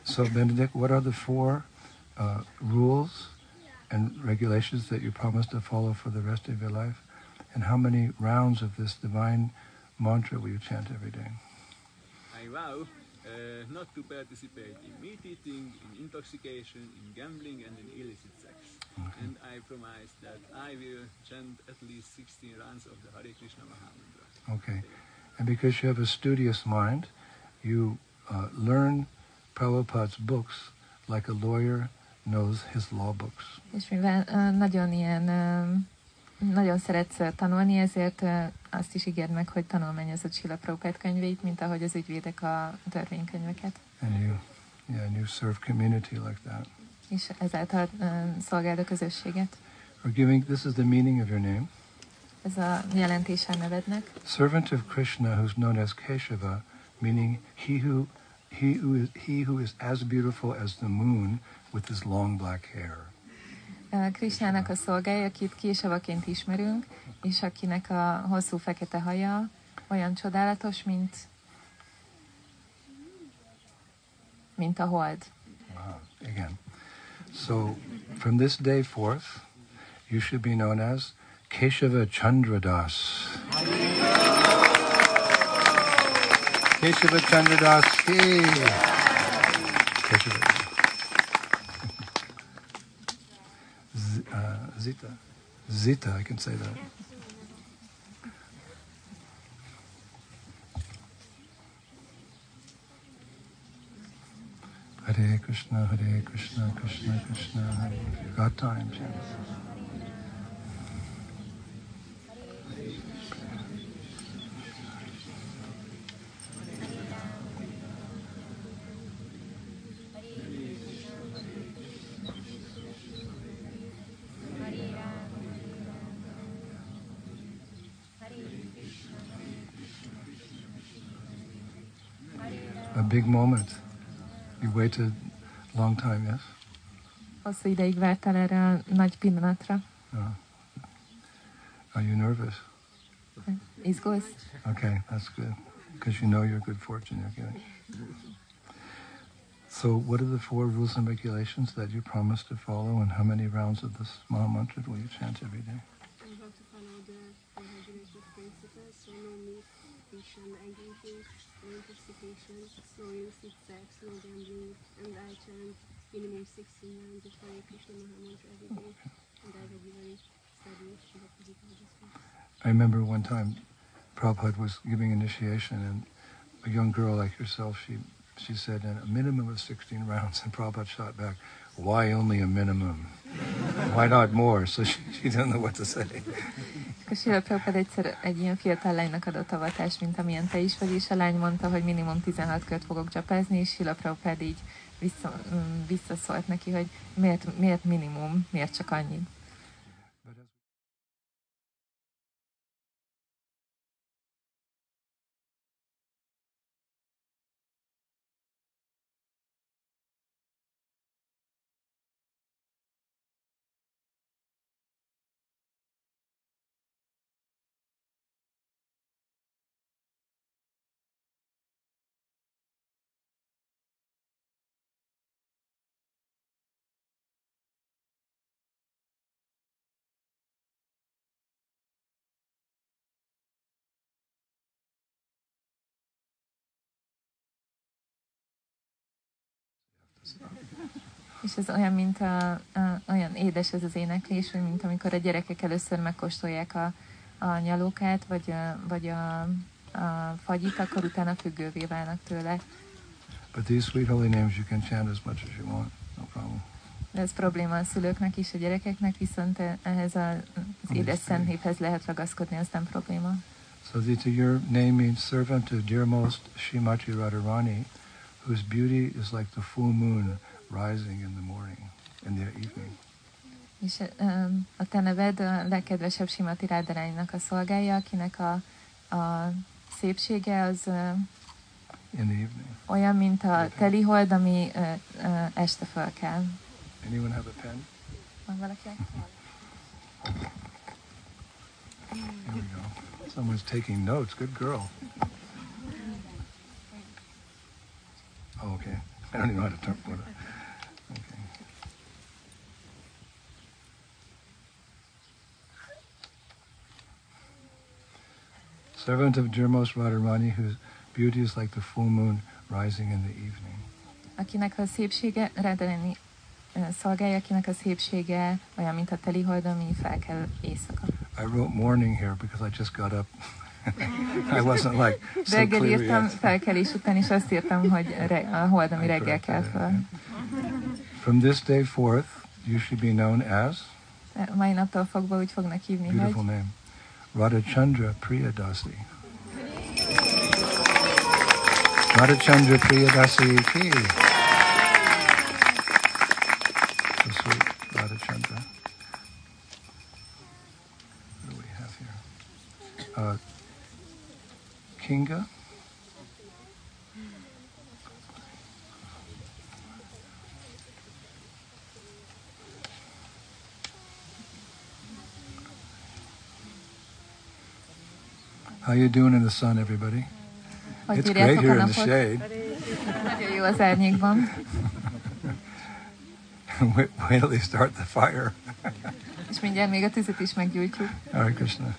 So, Benedict, what are the four uh, rules and regulations that you promise to follow for the rest of your life? And how many rounds of this divine mantra will you chant every day? I vow uh, not to participate in meat eating, in intoxication, in gambling, and in illicit sex. And I promise that I will chant at least 16 rounds of the Hare Krishna Mahamantra. Okay. And because you have a studious mind, you uh, learn Prabhupada's books like a lawyer knows his law books. És mivel ö, nagyon ilyen, ö, nagyon szeretsz tanulni, ezért ö, azt is ígérd meg, hogy tanulmányozod Sila Prabhupád könyveit, mint ahogy az ügyvédek a törvénykönyveket. And you, yeah, and you serve community like that. és ezáltal ö, szolgáld a közösséget. We're giving, this is the meaning of your name. Ez a jelentése a nevednek. Servant of Krishna, who's known as Keshava, meaning he who, he who, is, he who is as beautiful as the moon with his long black hair. Ö, Krisnának a szolgája, akit késavaként ismerünk, és akinek a hosszú fekete haja olyan csodálatos, mint mint a hold. Ah, wow, again. So from this day forth, you should be known as Keshava Chandradas. Keshava Chandradas. Hey. Keshava. Uh, Zita. Zita, I can say that. Hare Krishna, Hare Krishna, Krishna Krishna, Hare. You've got time. Moment. You waited a long time, yes? Hosszú ideig vártál erre a nagy pillanatra. Uh, are you nervous? Izgulsz? Okay, that's good. Because you know your good fortune you're getting. So, what are the four rules and regulations that you promise to follow, and how many rounds of this Maha Mantra will you chant every day? We have to follow the regulated principles, so no meat, fish and egg eating, no intoxication, no illicit sex, no gambling, and I chant minimum 16 rounds of Hare Krishna Maha Mantra every day, and I regularly study Srila Prabhupada I remember one time Prabhupada was giving initiation, and a young girl like yourself, she she said, a minimum of 16 rounds," (laughs) and Prabhupada shot back, "Why only a minimum? Why not more?" So she, she didn't know what to say. Sila Prabhupada egyszer egy ilyen fiatal lánynak adott avatást, mint amilyen te is vagy, és a lány mondta, hogy minimum 16 kört fogok csapázni, és Sila Prabhupada így vissza, mm, visszaszólt neki, hogy miért, miért minimum, miért csak annyit. És ez olyan, mint a, a, olyan édes ez az éneklés, hogy mint amikor a gyerekek először megkóstolják a, a nyalókát, vagy a, vagy a, a fagyit, akkor utána függővé válnak tőle. But these sweet holy names you can chant as much as you want, no problem. De ez probléma a szülőknek is, a gyerekeknek, viszont ehhez a, az édes szent névhez lehet ragaszkodni, az nem probléma. So Zita, your name means servant of dearmost Shrimati Radharani, whose beauty is like the full moon rising in the morning, in the evening. És um, a te neved a legkedvesebb Simati Rádaránynak a szolgája, akinek a, a szépsége az uh, In the evening. olyan, mint a telihold, ami uh, uh, este föl kell. Anyone have a pen? Van valaki? (laughs) Here we go. Someone's taking notes. Good girl. Oh, okay. I don't even know how to turn for it. Okay. Servant of dearmost Radharani, whose beauty is like the full moon rising in the evening. Akinek a szépsége, Rádarányi uh, szolgája, akinek a szépsége olyan, mint a telihold, ami fel kell éjszaka. I wrote morning here because I just got up. (laughs) I wasn't like so Reggel írtam felkelés után, és azt írtam, hogy re- a hold, ami I reggel kell it. From this day forth, you should be known as A mai naptól fogva úgy fognak hívni, hogy beautiful name, Radhachandra Priyadasi. Radhachandra Priyadasi ki. How are you doing in the sun, everybody? Hogy It's great here in the shade. Nagyon jó az árnyékban. (laughs) wait, wait till they start the fire. És mindjárt még a tüzet is meggyújtjuk. Hare Krishna.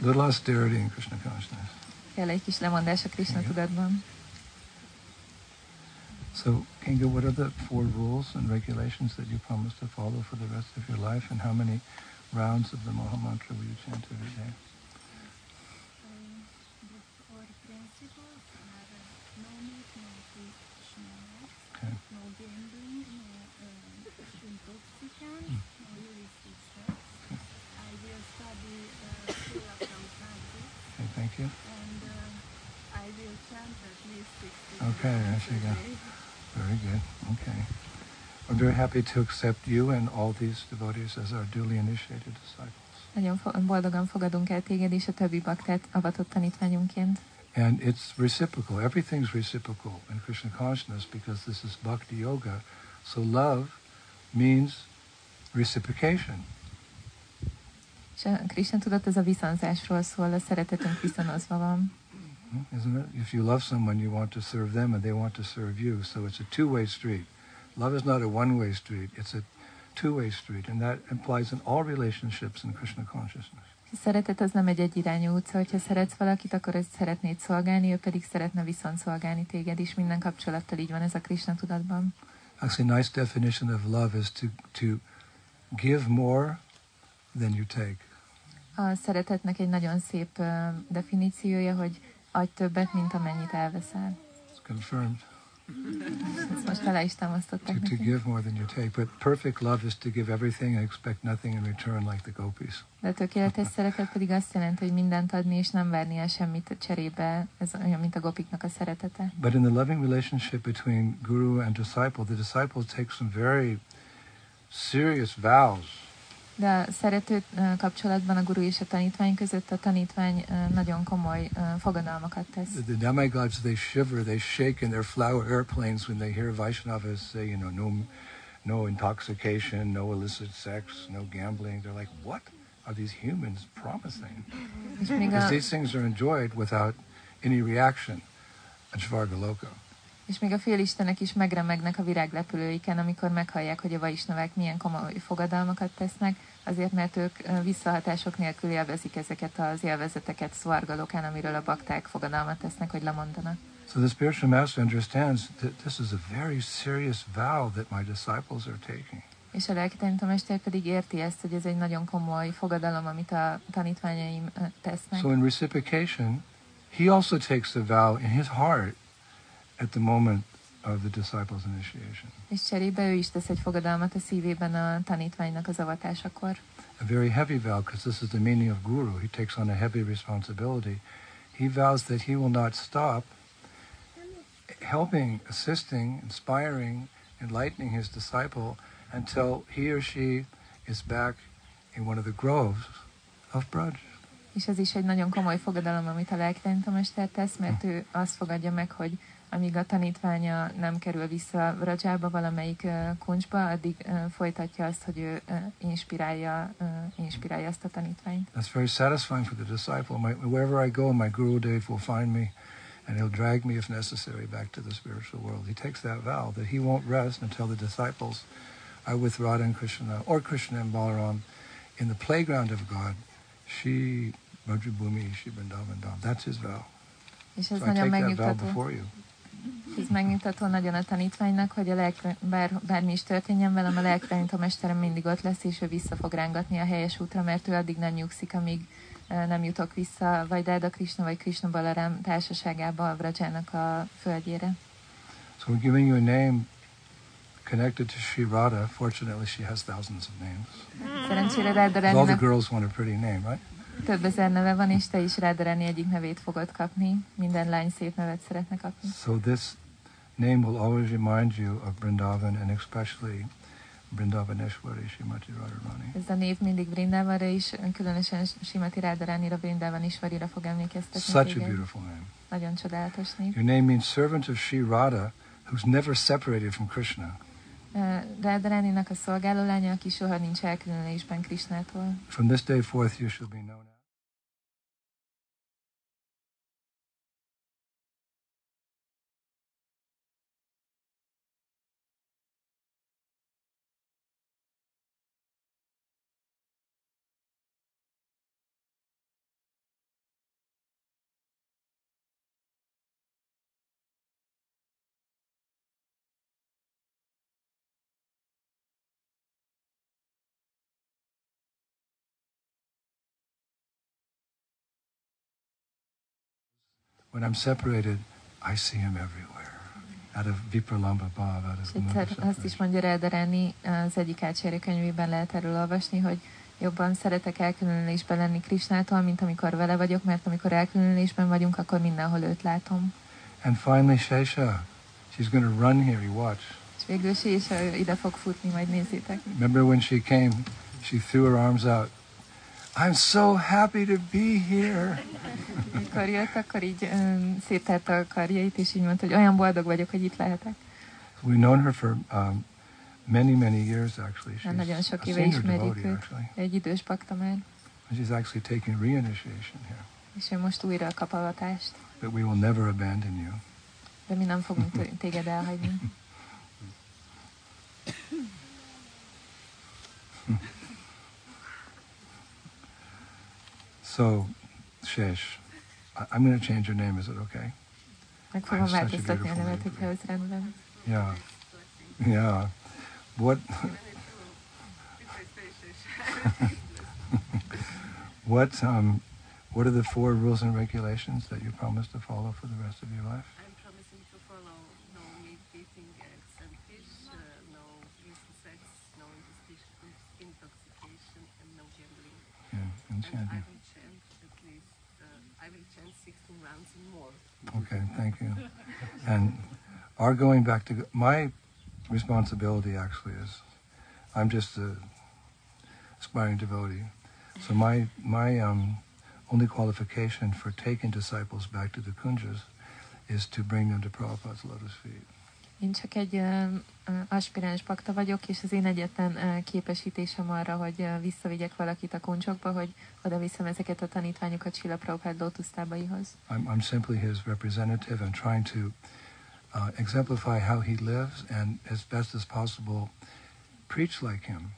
Little austerity in Krishna consciousness. Kell egy kis lemondás a Krishna Igen. tudatban. So, Kinga, what are the four rules and regulations that you promise to follow for the rest of your life, and how many rounds of the Maha Mantra will you chant every day? the four principles are uh, no meat, no fish, no nuts, Okay. no gambling, no uh, intoxicants, no illicit sex. I will study uh, Srila Prabhupada Okay, thank you. and uh, I will chant at least 60 Okay, times there she a go. day. Very good. Okay. I'm very happy to accept you and all these devotees as our duly initiated disciples. Nagyon fo- boldogan fogadunk el téged és a többi baktát avatott tanítványunként. And it's reciprocal. Everything's reciprocal in Krishna consciousness because this is bhakti yoga. So love means reciprocation. És a Krishna tudat ez a viszonzásról szól, a szeretetünk viszonozva van. Hmm, Isn't it? If you love someone, you want to serve them and they want to serve you. So it's a two-way street. Love is not a one-way street. It's a two-way street. And that implies in all relationships in Krishna consciousness. Szeretet az nem egy egyirányú utca, hogyha szeretsz valakit, akkor ezt szeretnéd szolgálni, ő pedig szeretne viszont szolgálni téged is. Minden kapcsolattal így van ez a Krishna tudatban. Actually, a nice definition of love is to, to give more than you take. A szeretetnek egy nagyon szép ö, definíciója, hogy adj többet, mint amennyit elveszel. It's confirmed. Ezt most alá is To, to give more than you take. But perfect love is to give everything and expect nothing in return like the gopis. De a tökéletes szeretet pedig azt jelenti, hogy mindent adni, és nem várni el semmit cserébe. Ez olyan, mint a gopiknak a szeretete. But in the loving relationship between guru and disciple, the disciple takes some very serious vows. De a szerető kapcsolatban a guru és a tanítvány között a tanítvány nagyon komoly fogadalmakat tesz. The, the demigods, they shiver, they shake in their flower airplanes when they hear Vaishnavas say, you know, no, no intoxication, no illicit sex, no gambling. They're like, what are these humans promising? Because these things are enjoyed without any reaction at Svargaloka. És még a félistenek is megremegnek a viráglepülőiken, amikor meghallják, hogy a vaisnavák milyen komoly fogadalmakat tesznek, azért mert ők visszahatások nélkül élvezik ezeket az élvezeteket szvargalokán, amiről a bakták fogadalmat tesznek, hogy lemondanak. So the spiritual master understands that this is a very serious vow that my disciples are taking. És a lelki tanítómester pedig érti ezt, hogy ez egy nagyon komoly fogadalom, amit a tanítványaim tesznek. So in reciprocation, he also takes a vow in his heart at the moment of the disciples' initiation. És cserébe ő is tesz egy fogadalmat a szívében a tanítványnak az avatásakor. A very heavy vow, because this is the meaning of guru. He takes on a heavy responsibility. He vows that he will not stop helping, assisting, inspiring, enlightening his disciple until he or she is back in one of the groves of Braj. És ez is egy nagyon komoly fogadalom, amit a tesz, mert ő azt fogadja meg, hogy amíg a tanítványa nem kerül vissza Rajába valamelyik kuncsba, addig folytatja azt, hogy ő inspirálja, inspirálja azt a tanítványt. That's very satisfying for the disciple. My, wherever I go, my Guru Dev will find me and he'll drag me, if necessary, back to the spiritual world. He takes that vow that he won't rest until the disciples are with Radha and Krishna, or Krishna and Balaram, in the playground of God. She, Rajabhumi, She Vrindavan Dham. That's his vow. És ez So I take that vow before you. Ez megnyugtató nagyon a tanítványnak, hogy a lelk, bár, bármi is történjen velem, a lelktanítómesterem mindig ott lesz, és ő vissza fog rángatni a helyes útra, mert ő addig nem nyugszik, amíg nem jutok vissza, vagy Dáda Krishna, vagy Krishna Balaram társaságába a Vrajának a földjére. So we're giving you a name connected to Sri Radha. Fortunately, she has thousands of names. All the girls want a pretty name, right? Több ezer neve van, és te is egyik nevét fogod kapni. Minden lány szép nevet szeretne kapni. So this name will always remind you of Vrindavan and especially Vrindavaneshwari Shrimati Radharani. Ez a név mindig Brindavanra is, különösen Simati Rádaranira, Brindavan Isvarira fog emlékeztetni. Such a beautiful name. Nagyon csodálatos név. Your name means servant of Sri Radha, who's never separated from Krishna. Aki soha nincs elkülönülésben Krisnától. From this day forth, you shall be known. When I'm separated, I see him everywhere. Out of Vipralambha Bhav, out of egyszer azt is mondja az egyik könyvében lehet erről olvasni, hogy jobban szeretek elkülönülésben lenni Krisnától, mint amikor vele vagyok, mert amikor elkülönülésben vagyunk, akkor mindenhol őt látom. And finally, Shesha, she's going to run here. You watch. És végül Sésa ő ide fog futni, majd nézzétek. Remember when she came, she threw her arms out. I'm so happy to be here. Amikor jött, akkor így um, széttárta a karjait, és így mondta, hogy olyan boldog vagyok, hogy itt lehetek. We've known her for um, many, many years, actually. Már nagyon She's sok éve ismerjük őt. actually. Egy idős bakta már, And she's actually taking reinitiation here. és ő most újra kap avatást. But we will never abandon you. De mi nem fogunk (laughs) téged elhagyni. (laughs) So, Shesh, I- I'm going to change your name. Is it okay? Meg fogom Such a változtatni a beautiful nevet, name. hogyha ez rendben. Yeah. Yeah. What? (laughs) what? Um, what are the four rules and regulations that you promise to follow for the rest of your life? I'm promising to follow no meat eating, eggs and fish, uh, no illicit sex, no intoxication, intoxication and no gambling. Yeah, and And chanting. will chant at least, uh, I will chant 16 rounds and more. Okay, thank you. And our going back to my responsibility actually is, I'm just a aspiring devotee. So my my um, only qualification for taking disciples back to the kunjas is to bring them to Prabhupada's lotus feet. Én csak egy aspiráns bakta vagyok, és az én egyetlen képesítésem arra, hogy visszavigyek valakit a kuncsokba, hogy oda viszem ezeket a tanítványokat Sila Prabhupád lótusztábaihoz. I'm, I'm simply his representative and trying to uh, exemplify how he lives and as best as possible preach like him.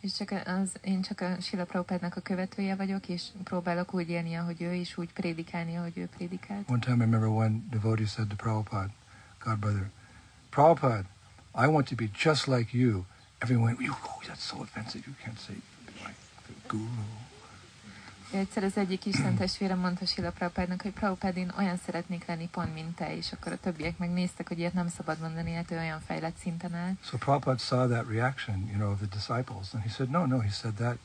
És csak az, én csak a Sila Prabhupádnak a követője vagyok, és próbálok úgy élni, ahogy ő, és úgy prédikálni, ahogy ő prédikált. One time I remember one devotee said to Prabhupada, God brother, Prabhupada, I want to be just like you. Everyone went, oh, that's so offensive. You can't say like the guru. Egyszer az egyik Isten testvére mondta Sila Prabhupádnak, hogy Prabhupád, én olyan szeretnék lenni pont, mint te, és akkor a többiek megnéztek, hogy ilyet nem szabad mondani, hát ő olyan fejlett szinten áll. So Prabhupada saw that reaction, you know, of the disciples, and he said, no, no, he said that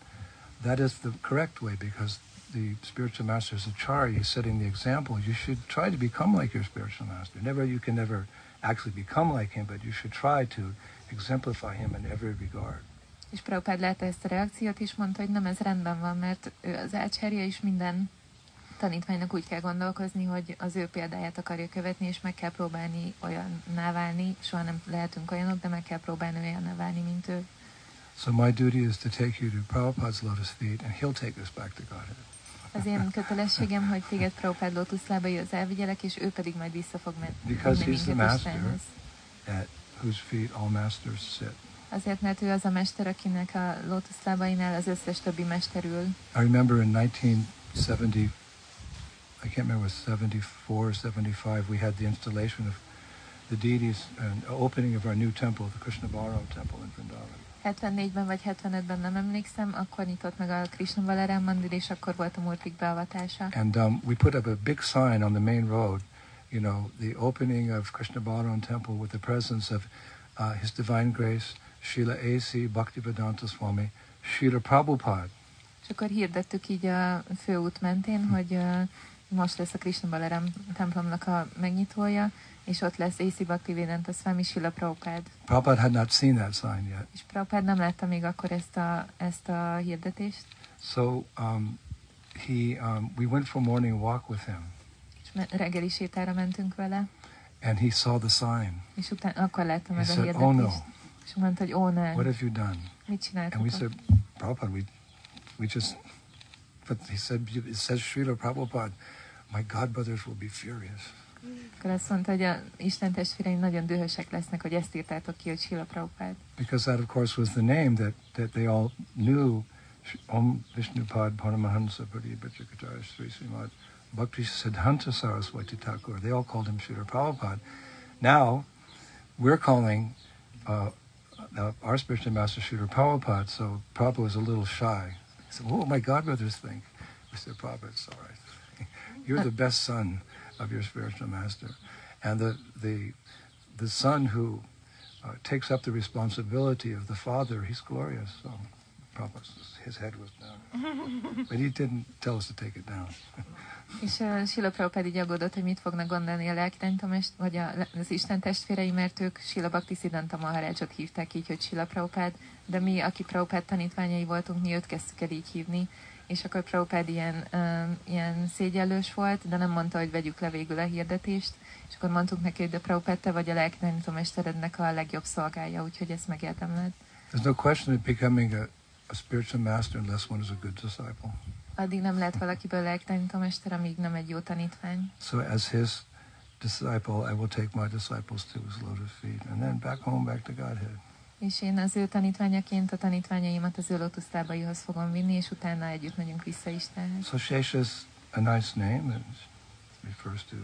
that is the correct way because the spiritual master is a Acharya. He's setting the example. You should try to become like your spiritual master. Never, you can never actually become like him, but you should try to exemplify him in every regard. És Prabhupád látta ezt a reakciót, és mondta, hogy nem, ez rendben van, mert ő az és minden tanítványnak úgy kell gondolkozni, hogy az ő példáját akarja követni, és meg kell próbálni olyanná válni. Soha nem lehetünk olyanok, de meg kell próbálni olyanná válni, mint ő. So my duty is to take you to Prabhupada's lotus feet, and he'll take us back to Godhead. Az én kötelességem, hogy téged Prabhupád lótuszlábaihoz elvigyelek, és ő pedig majd vissza fog men- Because he's the master. At whose feet all masters sit. Azért, mert ő az a mester, akinek a lótuszlábainál az összes többi mester ül. I remember in 1970, I can't remember, it was 74 or 75, we had the installation of the deities and opening of our new temple, the Krishna Balaram temple in Vrindavan. 74-ben vagy 75-ben nem emlékszem, akkor nyitott meg a Krishna Balaram mandir, és akkor volt a murtik beavatása. And um, we put up a big sign on the main road, you know, the opening of Krishna Balaram temple with the presence of uh, His Divine Grace, Srila A.C. Bhaktivedanta Swami, Srila Prabhupada. És akkor hirdettük így a főút mentén, hogy uh, most lesz a Krishna Balaram templomnak a megnyitója, és ott lesz A.C. Bhaktivedanta Swami Srila Prabhupád. Prabhupada had not seen that sign yet. És Prabhupád nem látta még akkor ezt a, ezt a hirdetést, So um, he, um, we went for morning walk with him, és reggeli sétára mentünk vele, and he saw the sign. és utána akkor látta He meg a said, hirdetést. oh no, És mondta, hogy ó, nem, what have you done? mit And we csináltatok? said, Prabhupada, we, we just, but he said, it says Srila Prabhupada, my godbrothers will be furious. Akkor azt mondta, hogy a Isten testvéreim nagyon dühösek lesznek, hogy ezt írtátok ki, hogy Sila Prabhupád. Because that, of course, was the name that, that they all knew. Om Vishnupad Paramahansa Parivrajakacharya Sri Srimad Bhakti Siddhanta Saraswati Thakur. They all called him Srila Prabhupada. Now, we're calling uh, uh, our spiritual master Srila Prabhupada, so Prabhupada was a little shy. Said, what will my godbrothers think? We said, Prabhupada, it's all right. (laughs) You're the best son of your spiritual master. And the, the, the son who uh, takes up the responsibility of the father, he's glorious. So Prabhupada, his head was down. (laughs) but he didn't tell us to take it down. (laughs) És uh, Sila Prabhupád így aggódott, hogy mit fognak gondolni a lelkitánytomest, vagy a, az Isten testvérei, mert ők Sila Bhakti Siddhanta Maharajot hívták így, hogy Sila Prabhupád, de mi, aki Prabhupád tanítványai voltunk, mi őt kezdtük el így hívni, és akkor Prabhupád ilyen, um, ilyen szégyellős volt, de nem mondta, hogy vegyük le végül a hirdetést, és akkor mondtuk neki, hogy de Prabhupád, te vagy a lelkitanítómesterednek a legjobb szolgája, úgyhogy ezt megérdemled. There's no question of becoming a, a spiritual master unless one is a good disciple. Addig nem lehet valakiből amíg nem egy jó tanítvány. So as his disciple, I will take my disciples to his lotus feet, and then back home, back to Godhead. És én az ő tanítványaként a tanítványaimat az ő lotusztábaihoz fogom vinni, és utána együtt megyünk vissza Istenhez. So Shesha is a nice name and refers to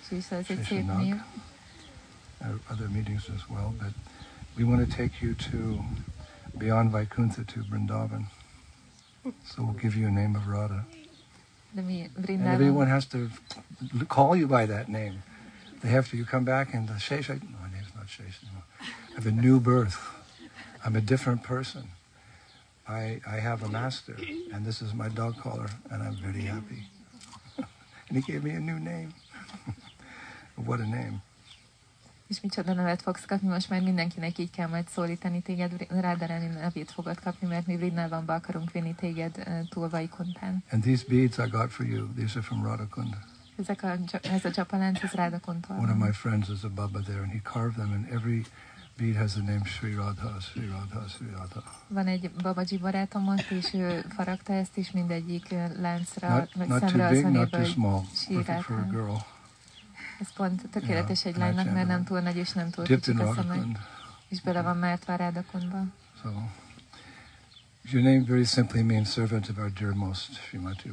És így ez egy szép Sheshanag. név. uh, other meetings as well, but we want to take you to beyond Vaikuntha to Vrindavan. So we'll give you a name of Radha. And everyone has to call you by that name. They have to, you come back and the Shesha, no, my name's not Shesha anymore. I have a new birth. I'm a different person. I, I have a master, and this is my dog collar, and I'm very happy. (laughs) and he gave me a new name. (laughs) what a name. És micsoda nevet fogsz kapni, most már mindenkinek így kell majd szólítani téged, Rádarani nevét fogod kapni, mert mi akarunk vinni téged uh, túl And these beads I got for you. These are from Radhakunda. Ezek a, ez a csapalánc, ez One of my friends is a Baba there, and he carved them, and every bead has the name Sri Radha, Sri Radha, Sri Radha. Van egy Babaji barátom ott, és ő faragta ezt, és mindegyik ö, láncra, Not, not szemre too az big, a not too small. Perfect for a girl. Ez pont tökéletes Yeah, egy lánynak, mert nem túl nagy, és nem túl Dipped kicsik a szeme, Radhakund. és bele van mártva a Rádakontba. So, your name very simply means servant of our dear most Srimati.